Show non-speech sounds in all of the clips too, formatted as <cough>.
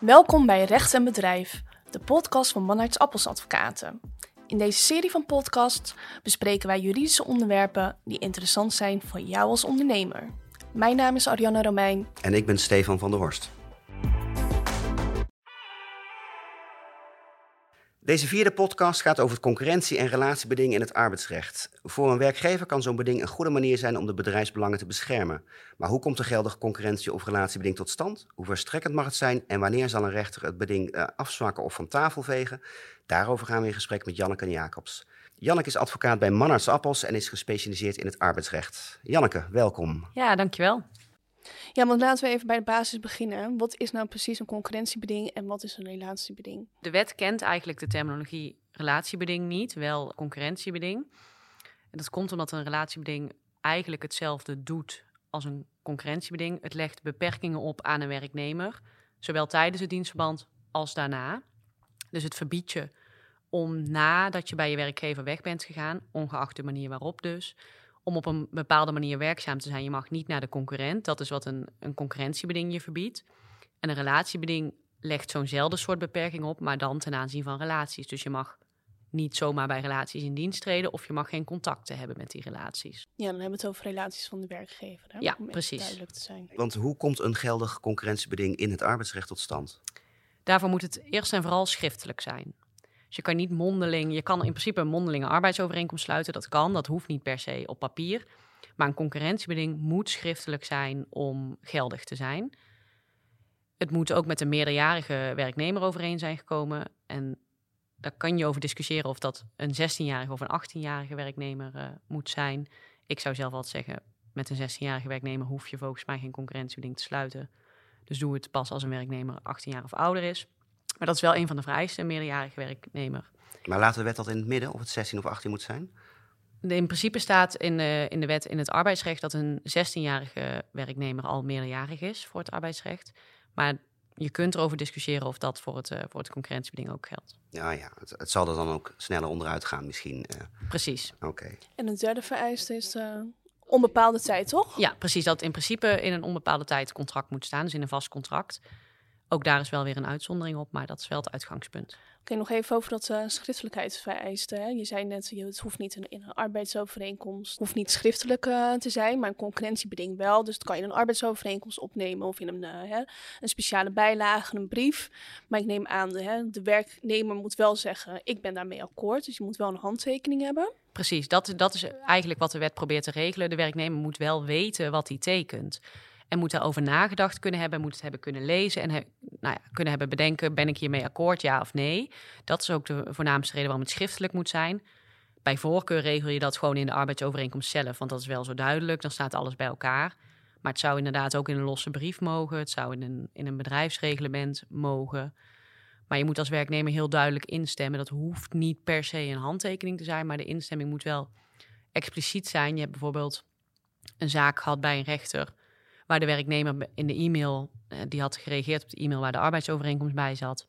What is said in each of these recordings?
Welkom bij Recht en Bedrijf, de podcast van Manarts Appels Advocaten. In deze serie van podcasts bespreken wij juridische onderwerpen die interessant zijn voor jou als ondernemer. Mijn naam is Arianna Romein. En ik ben Stefan van der Horst. Deze vierde podcast gaat over concurrentie- en relatiebeding in het arbeidsrecht. Voor een werkgever kan zo'n beding een goede manier zijn om de bedrijfsbelangen te beschermen. Maar hoe komt een geldige concurrentie- of relatiebeding tot stand? Hoe verstrekkend mag het zijn? En wanneer zal een rechter het beding uh, afzwakken of van tafel vegen? Daarover gaan we in gesprek met Janneke Jacobs. Janneke is advocaat bij Mannarts Appels en is gespecialiseerd in het arbeidsrecht. Janneke, welkom. Ja, dankjewel. Ja, want laten we even bij de basis beginnen. Wat is nou precies een concurrentiebeding en wat is een relatiebeding? De wet kent eigenlijk de terminologie relatiebeding niet, wel concurrentiebeding. En dat komt omdat een relatiebeding eigenlijk hetzelfde doet als een concurrentiebeding. Het legt beperkingen op aan een werknemer, zowel tijdens het dienstverband als daarna. Dus het verbiedt je om nadat je bij je werkgever weg bent gegaan, ongeacht de manier waarop dus, om op een bepaalde manier werkzaam te zijn. Je mag niet naar de concurrent. Dat is wat een, een concurrentiebeding je verbiedt. En een relatiebeding legt zo'nzelfde soort beperking op, maar dan ten aanzien van relaties. Dus je mag niet zomaar bij relaties in dienst treden of je mag geen contacten hebben met die relaties. Ja, dan hebben we het over relaties van de werkgever. Hè? Ja, precies. Duidelijk te zijn. Want hoe komt een geldig concurrentiebeding in het arbeidsrecht tot stand? Daarvoor moet het eerst en vooral schriftelijk zijn. Dus je kan niet mondeling, je kan in principe een mondelinge arbeidsovereenkomst sluiten. Dat kan, dat hoeft niet per se op papier. Maar een concurrentiebeding moet schriftelijk zijn om geldig te zijn. Het moet ook met een meerderjarige werknemer overeen zijn gekomen. En daar kan je over discussiëren of dat een 16-jarige of een 18-jarige werknemer uh, moet zijn. Ik zou zelf altijd zeggen, met een 16-jarige werknemer hoef je volgens mij geen concurrentiebeding te sluiten. Dus doe het pas als een werknemer 18 jaar of ouder is. Maar dat is wel een van de vereisten, een meerderjarige werknemer. Maar laat de wet dat in het midden, of het 16 of 18 moet zijn? In principe staat in de, in de wet in het arbeidsrecht dat een 16-jarige werknemer al meerderjarig is voor het arbeidsrecht. Maar je kunt erover discussiëren of dat voor het, uh, voor het concurrentiebeding ook geldt. Ja, ja het, het, zal er dan ook sneller onderuit gaan misschien. Uh. Precies. Oké. En een derde vereiste is uh, onbepaalde tijd, toch? Ja, precies. Dat in principe in een onbepaalde tijd contract moet staan, dus in een vast contract. Ook daar is wel weer een uitzondering op, maar dat is wel het uitgangspunt. Oké, nog even over dat uh, schriftelijkheidsvereiste. Hè? Je zei net, het hoeft niet in, in een arbeidsovereenkomst, hoeft niet schriftelijk uh, te zijn, maar een concurrentiebeding wel. Dus dat kan je in een arbeidsovereenkomst opnemen of in een, uh, hè, een speciale bijlage, een brief. Maar ik neem aan, de, hè, de werknemer moet wel zeggen, ik ben daarmee akkoord. Dus je moet wel een handtekening hebben. Precies, dat, dat is eigenlijk wat de wet probeert te regelen. De werknemer moet wel weten wat hij tekent. En moet daarover nagedacht kunnen hebben, moet het hebben kunnen lezen en nou ja, kunnen hebben bedenken, ben ik hiermee akkoord, ja of nee. Dat is ook de voornaamste reden waarom het schriftelijk moet zijn. Bij voorkeur regel je dat gewoon in de arbeidsovereenkomst zelf, want dat is wel zo duidelijk, dan staat alles bij elkaar. Maar het zou inderdaad ook in een losse brief mogen, het zou in een, in een bedrijfsreglement mogen. Maar je moet als werknemer heel duidelijk instemmen. Dat hoeft niet per se een handtekening te zijn, maar de instemming moet wel expliciet zijn. Je hebt bijvoorbeeld een zaak gehad bij een rechter waar de werknemer in de e-mail, uh, die had gereageerd op de e-mail waar de arbeidsovereenkomst bij zat.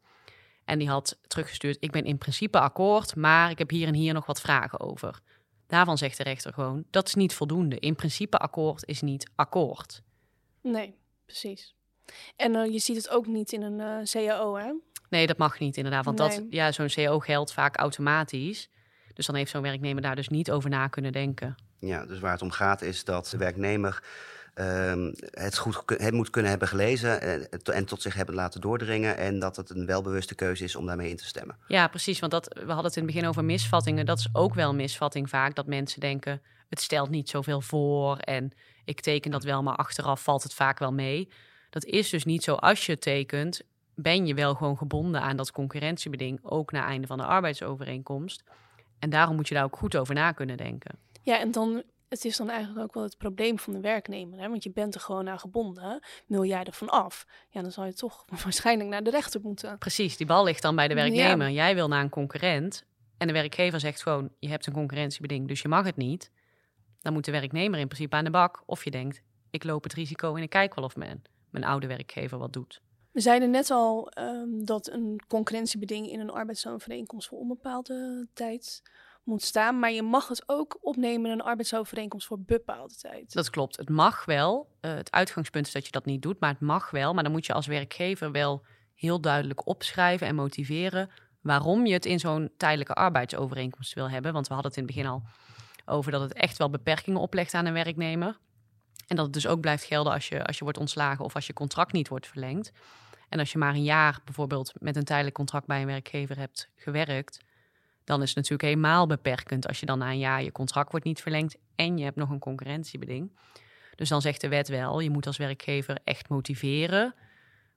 En die had teruggestuurd, ik ben in principe akkoord, maar ik heb hier en hier nog wat vragen over. Daarvan zegt de rechter gewoon, dat is niet voldoende. In principe akkoord is niet akkoord. Nee, precies. En uh, je ziet het ook niet in een uh, CAO, hè? Nee, dat mag niet inderdaad. Want Nee. dat, ja, zo'n CAO geldt vaak automatisch. Dus dan heeft zo'n werknemer daar dus niet over na kunnen denken. Ja, dus waar het om gaat is dat de werknemer ehm, het goed het moet kunnen hebben gelezen eh, en tot zich hebben laten doordringen. En dat het een welbewuste keuze is om daarmee in te stemmen. Ja, precies. Want dat, we hadden het in het begin over misvattingen. Dat is ook wel een misvatting vaak. Dat mensen denken, het stelt niet zoveel voor. En ik teken dat wel, maar achteraf valt het vaak wel mee. Dat is dus niet zo. Als je het tekent, ben je wel gewoon gebonden aan dat concurrentiebeding. Ook na einde van de arbeidsovereenkomst. En daarom moet je daar ook goed over na kunnen denken. Ja, en dan, het is dan eigenlijk ook wel het probleem van de werknemer, hè? Want je bent er gewoon aan gebonden. Wil jij er van af? Ja, dan zal je toch <laughs> waarschijnlijk naar de rechter moeten. Precies, die bal ligt dan bij de Ja. werknemer. Jij wil naar een concurrent. En de werkgever zegt gewoon, je hebt een concurrentiebeding, dus je mag het niet. Dan moet de werknemer in principe aan de bak. Of je denkt, ik loop het risico en ik kijk wel of mijn, mijn oude werkgever wat doet. We zeiden net al ehm, dat een concurrentiebeding in een arbeidsovereenkomst voor onbepaalde tijd moet staan. Maar je mag het ook opnemen in een arbeidsovereenkomst voor bepaalde tijd. Dat klopt. Het mag wel. Eh, het uitgangspunt is dat je dat niet doet, maar het mag wel. Maar dan moet je als werkgever wel heel duidelijk opschrijven en motiveren waarom je het in zo'n tijdelijke arbeidsovereenkomst wil hebben. Want we hadden het in het begin al over dat het echt wel beperkingen oplegt aan een werknemer. En dat het dus ook blijft gelden als je, als je wordt ontslagen of als je contract niet wordt verlengd. En als je maar een jaar bijvoorbeeld met een tijdelijk contract bij een werkgever hebt gewerkt, dan is het natuurlijk helemaal beperkend als je dan na een jaar je contract wordt niet verlengd en je hebt nog een concurrentiebeding. Dus dan zegt de wet wel, je moet als werkgever echt motiveren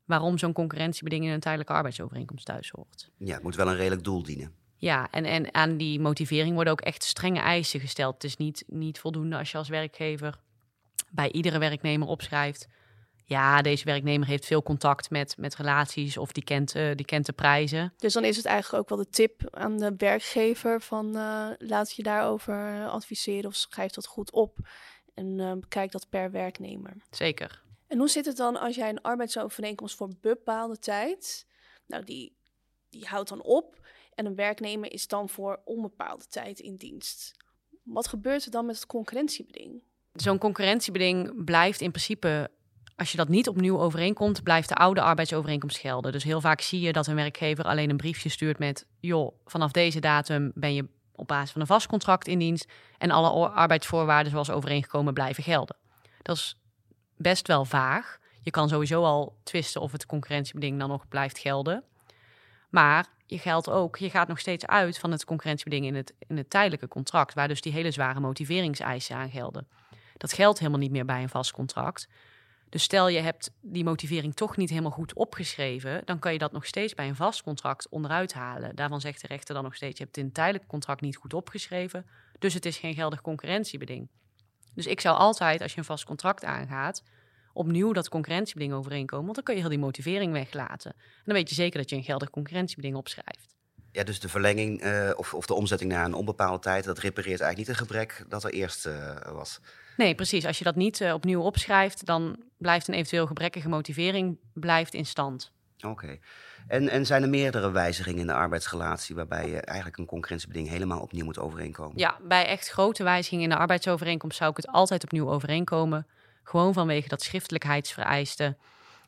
waarom zo'n concurrentiebeding in een tijdelijke arbeidsovereenkomst thuis hoort. Ja, het moet wel een redelijk doel dienen. Ja, en, en aan die motivering worden ook echt strenge eisen gesteld. Het is niet, niet voldoende als je als werkgever bij iedere werknemer opschrijft. Ja, deze werknemer heeft veel contact met, met relaties of die kent, uh, die kent de prijzen. Dus dan is het eigenlijk ook wel de tip aan de werkgever van uh, laat je daarover adviseren of schrijf dat goed op. En uh, bekijk dat per werknemer. Zeker. En hoe zit het dan als jij een arbeidsovereenkomst voor bepaalde tijd, nou die, die houdt dan op en een werknemer is dan voor onbepaalde tijd in dienst. Wat gebeurt er dan met het concurrentiebeding? Zo'n concurrentiebeding blijft in principe, als je dat niet opnieuw overeenkomt, blijft de oude arbeidsovereenkomst gelden. Dus heel vaak zie je dat een werkgever alleen een briefje stuurt met, joh, vanaf deze datum ben je op basis van een vast contract in dienst en alle arbeidsvoorwaarden zoals overeengekomen blijven gelden. Dat is best wel vaag. Je kan sowieso al twisten of het concurrentiebeding dan nog blijft gelden. Maar je geldt ook, je gaat nog steeds uit van het concurrentiebeding in het, in het tijdelijke contract, waar dus die hele zware motiveringseisen aan gelden. Dat geldt helemaal niet meer bij een vast contract. Dus stel je hebt die motivering toch niet helemaal goed opgeschreven, dan kan je dat nog steeds bij een vast contract onderuit halen. Daarvan zegt de rechter dan nog steeds: je hebt in een tijdelijk contract niet goed opgeschreven, dus het is geen geldig concurrentiebeding. Dus ik zou altijd, als je een vast contract aangaat, opnieuw dat concurrentiebeding overeenkomen. Want dan kun je heel die motivering weglaten. En dan weet je zeker dat je een geldig concurrentiebeding opschrijft. Ja, dus de verlenging uh, of, of, de omzetting naar een onbepaalde tijd, dat repareert eigenlijk niet het gebrek dat er eerst uh, was. Nee, precies. Als je dat niet uh, opnieuw opschrijft, dan blijft een eventueel gebrekkige motivering blijft in stand. Oké. En, en zijn er meerdere wijzigingen in de arbeidsrelatie waarbij je eigenlijk een concurrentiebeding helemaal opnieuw moet overeenkomen? Ja, bij echt grote wijzigingen in de arbeidsovereenkomst zou ik het altijd opnieuw overeenkomen. Gewoon vanwege dat schriftelijkheidsvereiste,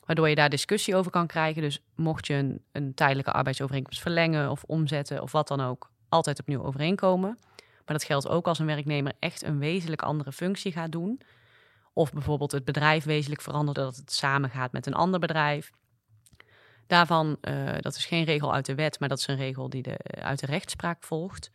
waardoor je daar discussie over kan krijgen. Dus mocht je een, een tijdelijke arbeidsovereenkomst verlengen of omzetten of wat dan ook, altijd opnieuw overeenkomen. Maar dat geldt ook als een werknemer echt een wezenlijk andere functie gaat doen. Of bijvoorbeeld het bedrijf wezenlijk verandert, dat het samengaat met een ander bedrijf. Daarvan, uh, dat is geen regel uit de wet, maar dat is een regel die de, uit de rechtspraak volgt.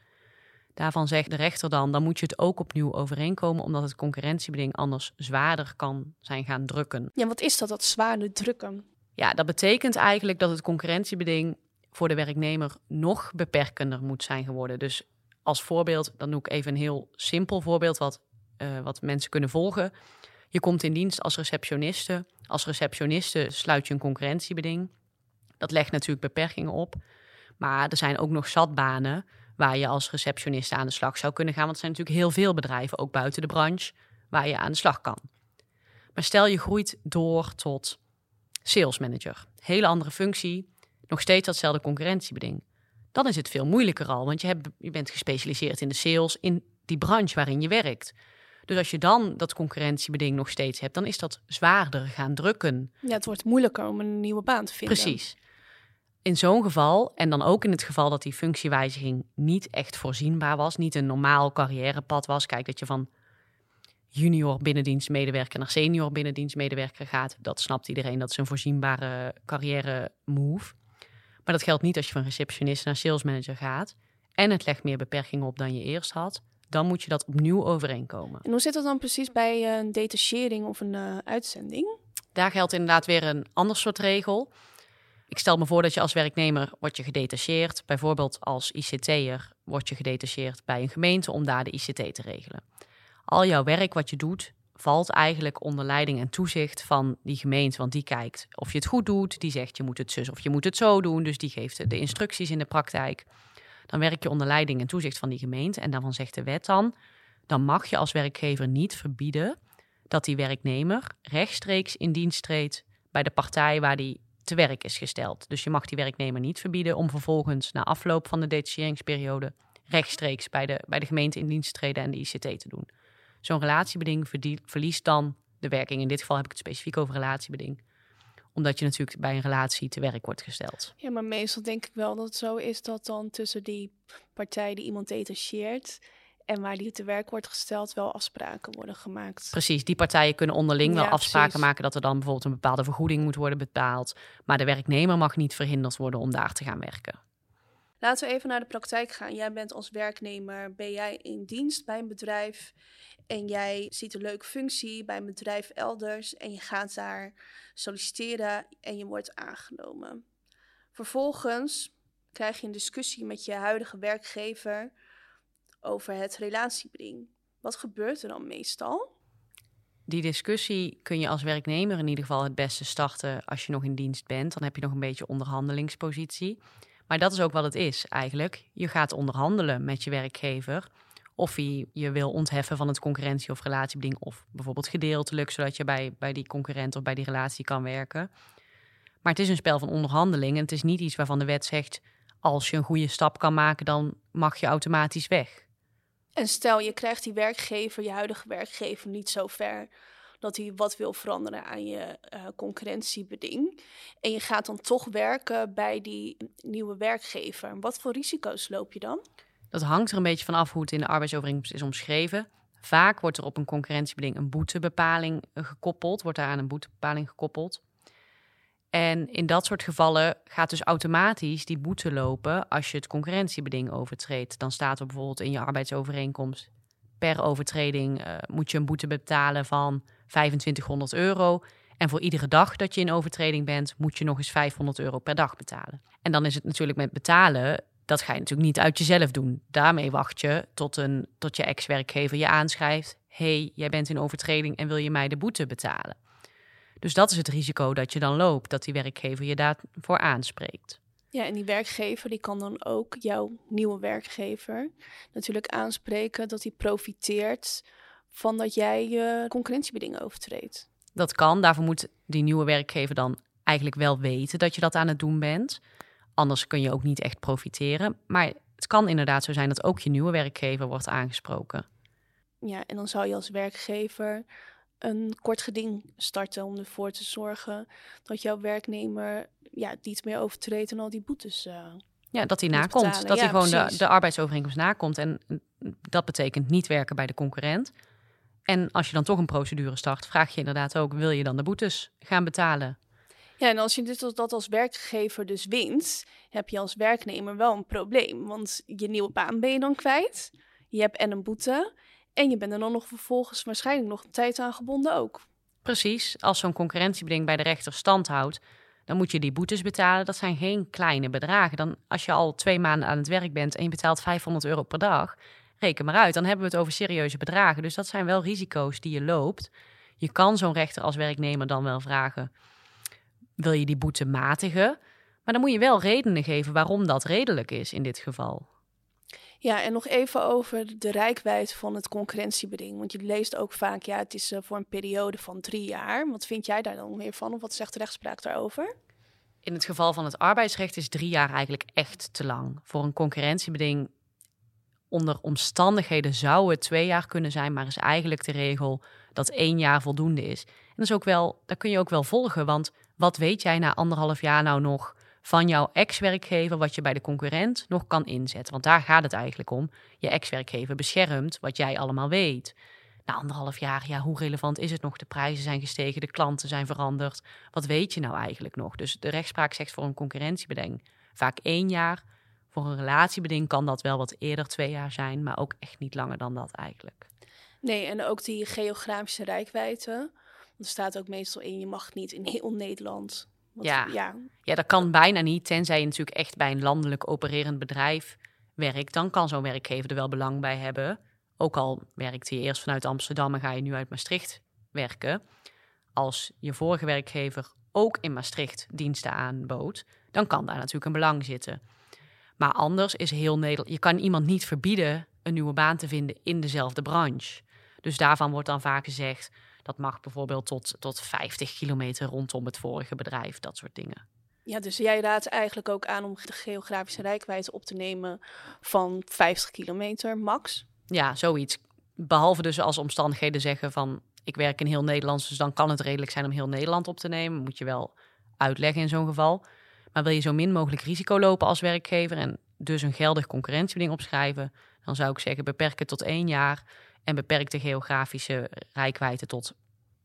Daarvan zegt de rechter dan, dan moet je het ook opnieuw overeenkomen, omdat het concurrentiebeding anders zwaarder kan zijn gaan drukken. Ja, wat is dat, dat zwaarder drukken? Ja, dat betekent eigenlijk dat het concurrentiebeding voor de werknemer nog beperkender moet zijn geworden. Dus als voorbeeld, dan doe ik even een heel simpel voorbeeld wat, uh, wat mensen kunnen volgen. Je komt in dienst als receptioniste. Als receptioniste sluit je een concurrentiebeding. Dat legt natuurlijk beperkingen op. Maar er zijn ook nog zatbanen waar je als receptioniste aan de slag zou kunnen gaan. Want er zijn natuurlijk heel veel bedrijven, ook buiten de branche, waar je aan de slag kan. Maar stel je groeit door tot sales manager. Hele andere functie, nog steeds datzelfde concurrentiebeding. Dan is het veel moeilijker al, want je, hebt, je bent gespecialiseerd in de sales in die branche waarin je werkt. Dus als je dan dat concurrentiebeding nog steeds hebt, dan is dat zwaarder gaan drukken. Ja, het wordt moeilijker om een nieuwe baan te vinden. Precies in zo'n geval, en dan ook in het geval dat die functiewijziging niet echt voorzienbaar was, niet een normaal carrièrepad was, kijk dat je van junior binnendienstmedewerker naar senior binnendienstmedewerker gaat, dat snapt iedereen, dat is een voorzienbare carrière move. Maar dat geldt niet als je van receptionist naar salesmanager gaat en het legt meer beperkingen op dan je eerst had, dan moet je dat opnieuw overeenkomen. En hoe zit dat dan precies bij een detachering of een uh, uitzending? Daar geldt inderdaad weer een ander soort regel. Ik stel me voor dat je als werknemer wordt je gedetacheerd. Bijvoorbeeld als ICT'er word je gedetacheerd bij een gemeente om daar de ICT te regelen. Al jouw werk wat je doet, valt eigenlijk onder leiding en toezicht van die gemeente. Want die kijkt of je het goed doet. Die zegt je moet het zus of je moet het zo doen. Dus die geeft de instructies in de praktijk. Dan werk je onder leiding en toezicht van die gemeente. En daarvan zegt de wet dan, dan mag je als werkgever niet verbieden dat die werknemer rechtstreeks in dienst treedt bij de partij waar die te werk is gesteld. Dus je mag die werknemer niet verbieden om vervolgens na afloop van de detacheringsperiode rechtstreeks bij de, bij de gemeente in dienst te treden en de ICT te doen. Zo'n relatiebeding verliest dan de werking. In dit geval heb ik het specifiek over relatiebeding. Omdat je natuurlijk bij een relatie te werk wordt gesteld. Ja, maar meestal denk ik wel dat het zo is dat dan tussen die partij die iemand detacheert en waar die te werk wordt gesteld, wel afspraken worden gemaakt. Precies, die partijen kunnen onderling wel afspraken precies. maken dat er dan bijvoorbeeld een bepaalde vergoeding moet worden betaald. Maar de werknemer mag niet verhinderd worden om daar te gaan werken. Laten we even naar de praktijk gaan. Jij bent als werknemer, ben jij in dienst bij een bedrijf en jij ziet een leuke functie bij een bedrijf elders en je gaat daar solliciteren en je wordt aangenomen. Vervolgens krijg je een discussie met je huidige werkgever over het relatiebeding. Wat gebeurt er dan meestal? Die discussie kun je als werknemer in ieder geval het beste starten als je nog in dienst bent. Dan heb je nog een beetje onderhandelingspositie. Maar dat is ook wat het is eigenlijk. Je gaat onderhandelen met je werkgever of hij je wil ontheffen van het concurrentie- of relatiebeding of bijvoorbeeld gedeeltelijk, zodat je bij, bij die concurrent of bij die relatie kan werken. Maar het is een spel van onderhandeling en het is niet iets waarvan de wet zegt als je een goede stap kan maken, dan mag je automatisch weg. En stel je krijgt die werkgever, je huidige werkgever, niet zo ver dat hij wat wil veranderen aan je eh, concurrentiebeding. En je gaat dan toch werken bij die nieuwe werkgever. Wat voor risico's loop je dan? Dat hangt er een beetje van af hoe het in de arbeidsovereenkomst is omschreven. Vaak wordt er op een concurrentiebeding een boetebepaling eh, gekoppeld, wordt daar aan een boetebepaling gekoppeld. En in dat soort gevallen gaat dus automatisch die boete lopen als je het concurrentiebeding overtreedt. Dan staat er bijvoorbeeld in je arbeidsovereenkomst per overtreding eh, moet je een boete betalen van 2500 euro. En voor iedere dag dat je in overtreding bent, moet je nog eens 500 euro per dag betalen. En dan is het natuurlijk met betalen, dat ga je natuurlijk niet uit jezelf doen. Daarmee wacht je tot, een, tot je ex-werkgever je aanschrijft. hey, jij bent in overtreding en wil je mij de boete betalen? Dus dat is het risico dat je dan loopt, dat die werkgever je daarvoor aanspreekt. Ja, en die werkgever die kan dan ook jouw nieuwe werkgever natuurlijk aanspreken dat hij profiteert van dat jij je concurrentiebeding overtreedt. Dat kan, daarvoor moet die nieuwe werkgever dan eigenlijk wel weten dat je dat aan het doen bent. Anders kun je ook niet echt profiteren. Maar het kan inderdaad zo zijn dat ook je nieuwe werkgever wordt aangesproken. Ja, en dan zou je als werkgever een kort geding starten om ervoor te zorgen dat jouw werknemer ja, niet meer overtreedt en al die boetes. eh, Ja, dat hij nakomt. Dat hij gewoon de, de arbeidsovereenkomst nakomt. En dat betekent niet werken bij de concurrent. En als je dan toch een procedure start, vraag je inderdaad ook: wil je dan de boetes gaan betalen? Ja, en als je dit, dat als werkgever dus wint, heb je als werknemer wel een probleem. Want je nieuwe baan ben je dan kwijt. Je hebt en een boete. En je bent er dan nog vervolgens waarschijnlijk nog een tijd aan gebonden ook. Precies, als zo'n concurrentiebeding bij de rechter stand houdt, dan moet je die boetes betalen. Dat zijn geen kleine bedragen. Dan, als je al twee maanden aan het werk bent en je betaalt 500 euro per dag, reken maar uit. Dan hebben we het over serieuze bedragen. Dus dat zijn wel risico's die je loopt. Je kan zo'n rechter als werknemer dan wel vragen: wil je die boete matigen? Maar dan moet je wel redenen geven waarom dat redelijk is in dit geval. Ja, en nog even over de rijkwijd van het concurrentiebeding. Want je leest ook vaak, ja, het is eh, voor een periode van drie jaar. Wat vind jij daar dan meer van? Of wat zegt de rechtspraak daarover? In het geval van het arbeidsrecht is drie jaar eigenlijk echt te lang. Voor een concurrentiebeding onder omstandigheden zou het twee jaar kunnen zijn, maar is eigenlijk de regel dat één jaar voldoende is. En dat is ook wel, dat kun je ook wel volgen, want wat weet jij na anderhalf jaar nou nog van jouw ex-werkgever wat je bij de concurrent nog kan inzetten? Want daar gaat het eigenlijk om. Je ex-werkgever beschermt wat jij allemaal weet. Na anderhalf jaar, ja, hoe relevant is het nog? De prijzen zijn gestegen, de klanten zijn veranderd. Wat weet je nou eigenlijk nog? Dus de rechtspraak zegt voor een concurrentiebeding vaak één jaar. Voor een relatiebeding kan dat wel wat eerder twee jaar zijn, maar ook echt niet langer dan dat eigenlijk. Nee, en ook die geografische rijkwijde. Er staat ook meestal in, je mag niet in heel Nederland. Wat- Ja. ja. Ja, dat kan bijna niet, tenzij je natuurlijk echt bij een landelijk opererend bedrijf werkt. Dan kan zo'n werkgever er wel belang bij hebben. Ook al werkte je eerst vanuit Amsterdam en ga je nu uit Maastricht werken. Als je vorige werkgever ook in Maastricht diensten aanbood, dan kan daar natuurlijk een belang zitten. Maar anders is heel Nederland. Je kan iemand niet verbieden een nieuwe baan te vinden in dezelfde branche. Dus daarvan wordt dan vaak gezegd dat mag bijvoorbeeld tot, tot 50 kilometer rondom het vorige bedrijf, dat soort dingen. Ja, dus jij raadt eigenlijk ook aan om de geografische rijkwijde op te nemen van 50 kilometer max. Ja, zoiets. Behalve dus als omstandigheden zeggen van ik werk in heel Nederland, dus dan kan het redelijk zijn om heel Nederland op te nemen. Moet je wel uitleggen in zo'n geval. Maar wil je zo min mogelijk risico lopen als werkgever en dus een geldig concurrentiebeding opschrijven, dan zou ik zeggen beperk het tot één jaar en beperk de geografische rijkwijde tot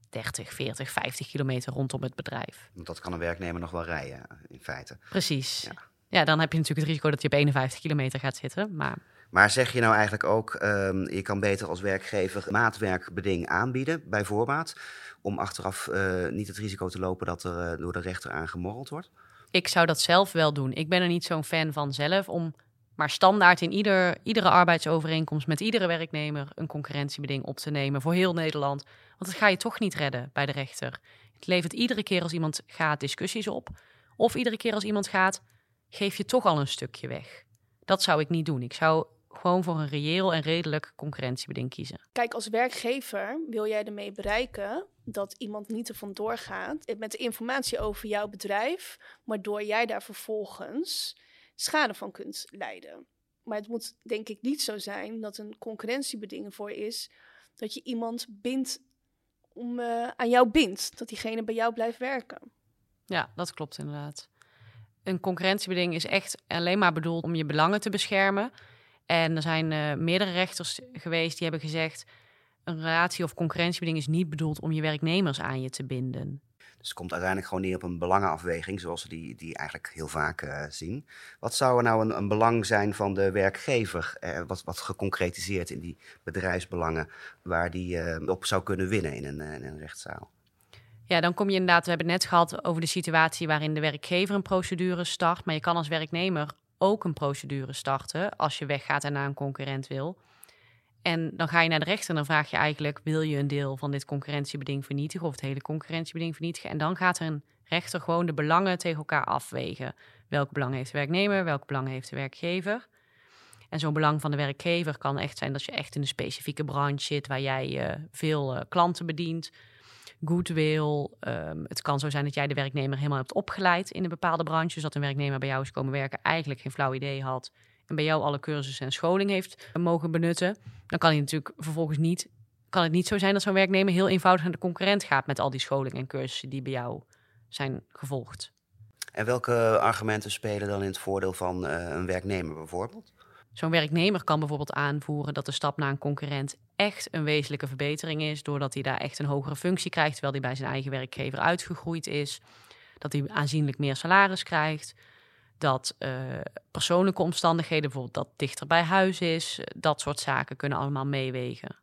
30, 40, 50 kilometer rondom het bedrijf. Want dat kan een werknemer nog wel rijden, in feite. Precies. Ja. Ja. dan heb je natuurlijk het risico dat je op 51 kilometer gaat zitten. Maar Maar zeg je nou eigenlijk ook, ehm, je kan beter als werkgever maatwerkbeding aanbieden, bij voorbaat, om achteraf eh, niet het risico te lopen dat er eh, door de rechter aan gemorreld wordt? Ik zou dat zelf wel doen. Ik ben er niet zo'n fan van zelf om maar standaard in ieder, iedere arbeidsovereenkomst met iedere werknemer een concurrentiebeding op te nemen voor heel Nederland. Want dat ga je toch niet redden bij de rechter. Het levert iedere keer als iemand gaat discussies op. Of iedere keer als iemand gaat, geef je toch al een stukje weg. Dat zou ik niet doen. Ik zou gewoon voor een reëel en redelijk concurrentiebeding kiezen. Kijk, als werkgever wil jij ermee bereiken dat iemand niet er vandoor gaat met de informatie over jouw bedrijf, waardoor jij daar vervolgens schade van kunt leiden. Maar het moet denk ik niet zo zijn dat een concurrentiebeding voor is dat je iemand bindt om, eh, aan jou bindt, dat diegene bij jou blijft werken. Ja, dat klopt inderdaad. Een concurrentiebeding is echt alleen maar bedoeld om je belangen te beschermen. En er zijn eh, meerdere rechters geweest die hebben gezegd: een relatie of concurrentiebeding is niet bedoeld om je werknemers aan je te binden. Dus het komt uiteindelijk gewoon neer op een belangenafweging, zoals we die, die eigenlijk heel vaak eh, zien. Wat zou er nou een, een belang zijn van de werkgever, eh, wat, wat geconcretiseerd in die bedrijfsbelangen, waar die op zou kunnen winnen in een, in een rechtszaal? Ja, dan kom je inderdaad, we hebben het net gehad over de situatie waarin de werkgever een procedure start. Maar je kan als werknemer ook een procedure starten als je weggaat en naar een concurrent wil. En dan ga je naar de rechter en dan vraag je eigenlijk: wil je een deel van dit concurrentiebeding vernietigen of het hele concurrentiebeding vernietigen? En dan gaat er een rechter gewoon de belangen tegen elkaar afwegen. Welk belang heeft de werknemer, welk belang heeft de werkgever? En zo'n belang van de werkgever kan echt zijn dat je echt in een specifieke branche zit waar jij eh, veel eh, klanten bedient. Goodwill. Ehm, het kan zo zijn dat jij de werknemer helemaal hebt opgeleid in een bepaalde branche. Dus dat een werknemer bij jou is komen werken, eigenlijk geen flauw idee had. En bij jou alle cursussen en scholing heeft mogen benutten. Dan kan hij natuurlijk vervolgens niet. Kan het niet zo zijn dat zo'n werknemer heel eenvoudig naar de concurrent gaat met al die scholing en cursussen die bij jou zijn gevolgd. En welke argumenten spelen dan in het voordeel van eh, een werknemer bijvoorbeeld? Zo'n werknemer kan bijvoorbeeld aanvoeren dat de stap naar een concurrent echt een wezenlijke verbetering is, doordat hij daar echt een hogere functie krijgt, terwijl hij bij zijn eigen werkgever uitgegroeid is. Dat hij aanzienlijk meer salaris krijgt. Dat uh, persoonlijke omstandigheden, bijvoorbeeld dat dichter bij huis is, dat soort zaken kunnen allemaal meewegen.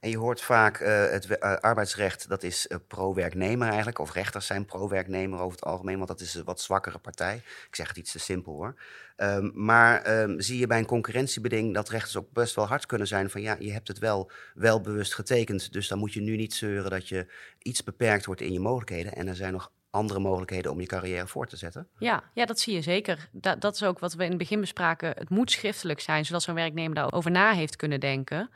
En je hoort vaak uh, het uh, arbeidsrecht, dat is uh, pro-werknemer eigenlijk. Of rechters zijn pro-werknemer over het algemeen, want dat is een wat zwakkere partij. Ik zeg het iets te simpel hoor. Um, maar um, zie je bij een concurrentiebeding dat rechters ook best wel hard kunnen zijn van ja, je hebt het wel, wel bewust getekend. Dus dan moet je nu niet zeuren dat je iets beperkt wordt in je mogelijkheden. En er zijn nog andere mogelijkheden om je carrière voor te zetten. Ja, ja dat zie je zeker. Dat is ook wat we in het begin bespraken. Het moet schriftelijk zijn, zodat zo'n werknemer daarover na heeft kunnen denken.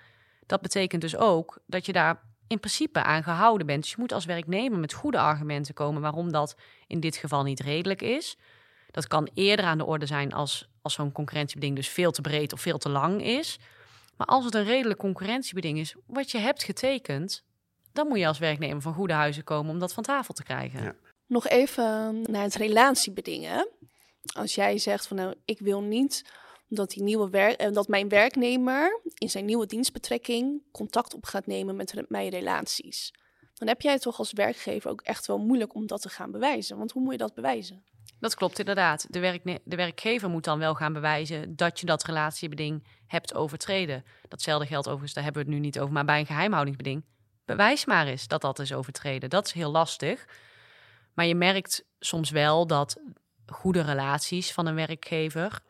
Dat betekent dus ook dat je daar in principe aan gehouden bent. Dus je moet als werknemer met goede argumenten komen waarom dat in dit geval niet redelijk is. Dat kan eerder aan de orde zijn als, als zo'n concurrentiebeding dus veel te breed of veel te lang is. Maar als het een redelijk concurrentiebeding is, wat je hebt getekend, dan moet je als werknemer van goede huizen komen om dat van tafel te krijgen. Nog even naar het relatiebedingen. Als jij zegt van nou, ik wil niet dat, die nieuwe werk, dat mijn werknemer in zijn nieuwe dienstbetrekking contact op gaat nemen met mijn relaties. Dan heb jij toch als werkgever ook echt wel moeilijk om dat te gaan bewijzen. Want hoe moet je dat bewijzen? Dat klopt inderdaad. De, werkne- de werkgever moet dan wel gaan bewijzen dat je dat relatiebeding hebt overtreden. Datzelfde geldt overigens, daar hebben we het nu niet over, maar bij een geheimhoudingsbeding. Bewijs maar eens dat dat is overtreden. Dat is heel lastig. Maar je merkt soms wel dat goede relaties van een werkgever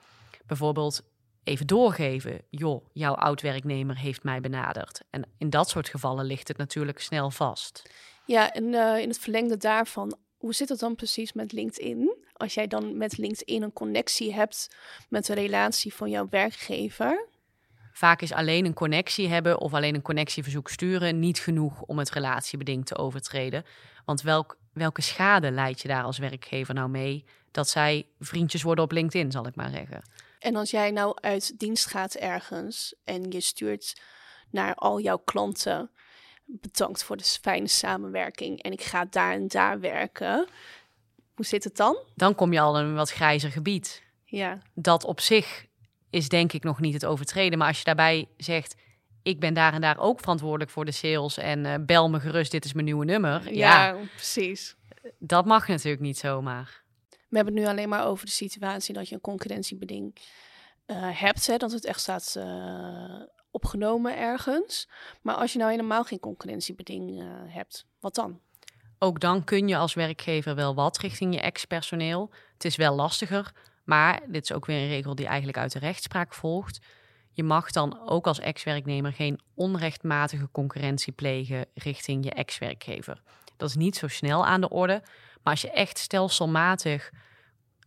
bijvoorbeeld even doorgeven. Joh, jouw oud-werknemer heeft mij benaderd. En in dat soort gevallen ligt het natuurlijk snel vast. Ja, en uh, in het verlengde daarvan, hoe zit het dan precies met LinkedIn? Als jij dan met LinkedIn een connectie hebt met de relatie van jouw werkgever. Vaak is alleen een connectie hebben of alleen een connectieverzoek sturen niet genoeg om het relatiebeding te overtreden. Want welk, welke schade leid je daar als werkgever nou mee dat zij vriendjes worden op LinkedIn, zal ik maar zeggen. En als jij nou uit dienst gaat ergens en je stuurt naar al jouw klanten, bedankt voor de fijne samenwerking en ik ga daar en daar werken. Hoe zit het dan? Dan kom je al in een wat grijzer gebied. Ja. Dat op zich is denk ik nog niet het overtreden. Maar als je daarbij zegt, ik ben daar en daar ook verantwoordelijk voor de sales en eh, bel me gerust, dit is mijn nieuwe nummer. Ja, Ja, precies. dat mag natuurlijk niet zomaar. We hebben het nu alleen maar over de situatie dat je een concurrentiebeding eh, hebt. Hè, dat het echt staat eh, opgenomen ergens. Maar als je nou helemaal geen concurrentiebeding eh, hebt, wat dan? Ook dan kun je als werkgever wel wat richting je ex-personeel. Het is wel lastiger, maar dit is ook weer een regel die eigenlijk uit de rechtspraak volgt. Je mag dan ook als ex-werknemer geen onrechtmatige concurrentie plegen richting je ex-werkgever. Dat is niet zo snel aan de orde, maar als je echt stelselmatig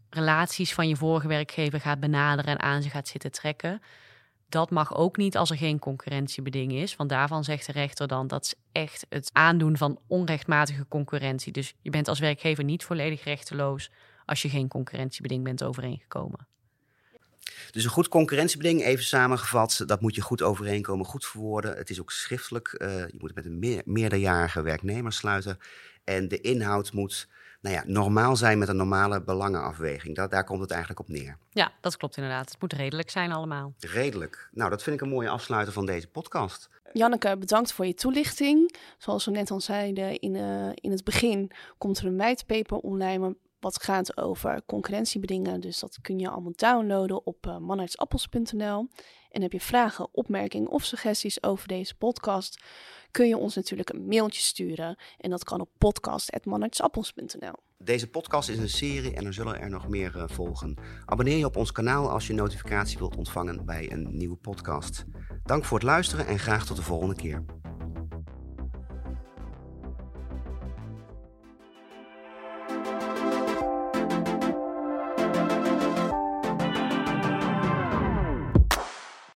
relaties van je vorige werkgever gaat benaderen en aan ze gaat zitten trekken, dat mag ook niet als er geen concurrentiebeding is. Want daarvan zegt de rechter dan dat is echt het aandoen van onrechtmatige concurrentie. Dus je bent als werkgever niet volledig rechteloos als je geen concurrentiebeding bent overeengekomen. Dus een goed concurrentiebeding, even samengevat, dat moet je goed overeenkomen, goed verwoorden. Het is ook schriftelijk. eh, je moet het met een meer, meerderjarige werknemer sluiten. En de inhoud moet nou ja, normaal zijn met een normale belangenafweging. Dat, daar komt het eigenlijk op neer. Ja, dat klopt inderdaad. Het moet redelijk zijn allemaal. Redelijk. Nou, dat vind ik een mooie afsluiter van deze podcast. Janneke, bedankt voor je toelichting. Zoals we net al zeiden in, eh, in het begin, komt er een whitepaper online wat gaat over concurrentiebedingen. Dus dat kun je allemaal downloaden op uh. En heb je vragen, opmerkingen of suggesties over deze podcast, kun je ons natuurlijk een mailtje sturen. En dat kan op podcast.manartsappels.nl. Deze podcast is een serie en er zullen er nog meer uh, volgen. Abonneer je op ons kanaal als je notificatie wilt ontvangen bij een nieuwe podcast. Dank voor het luisteren en graag tot de volgende keer.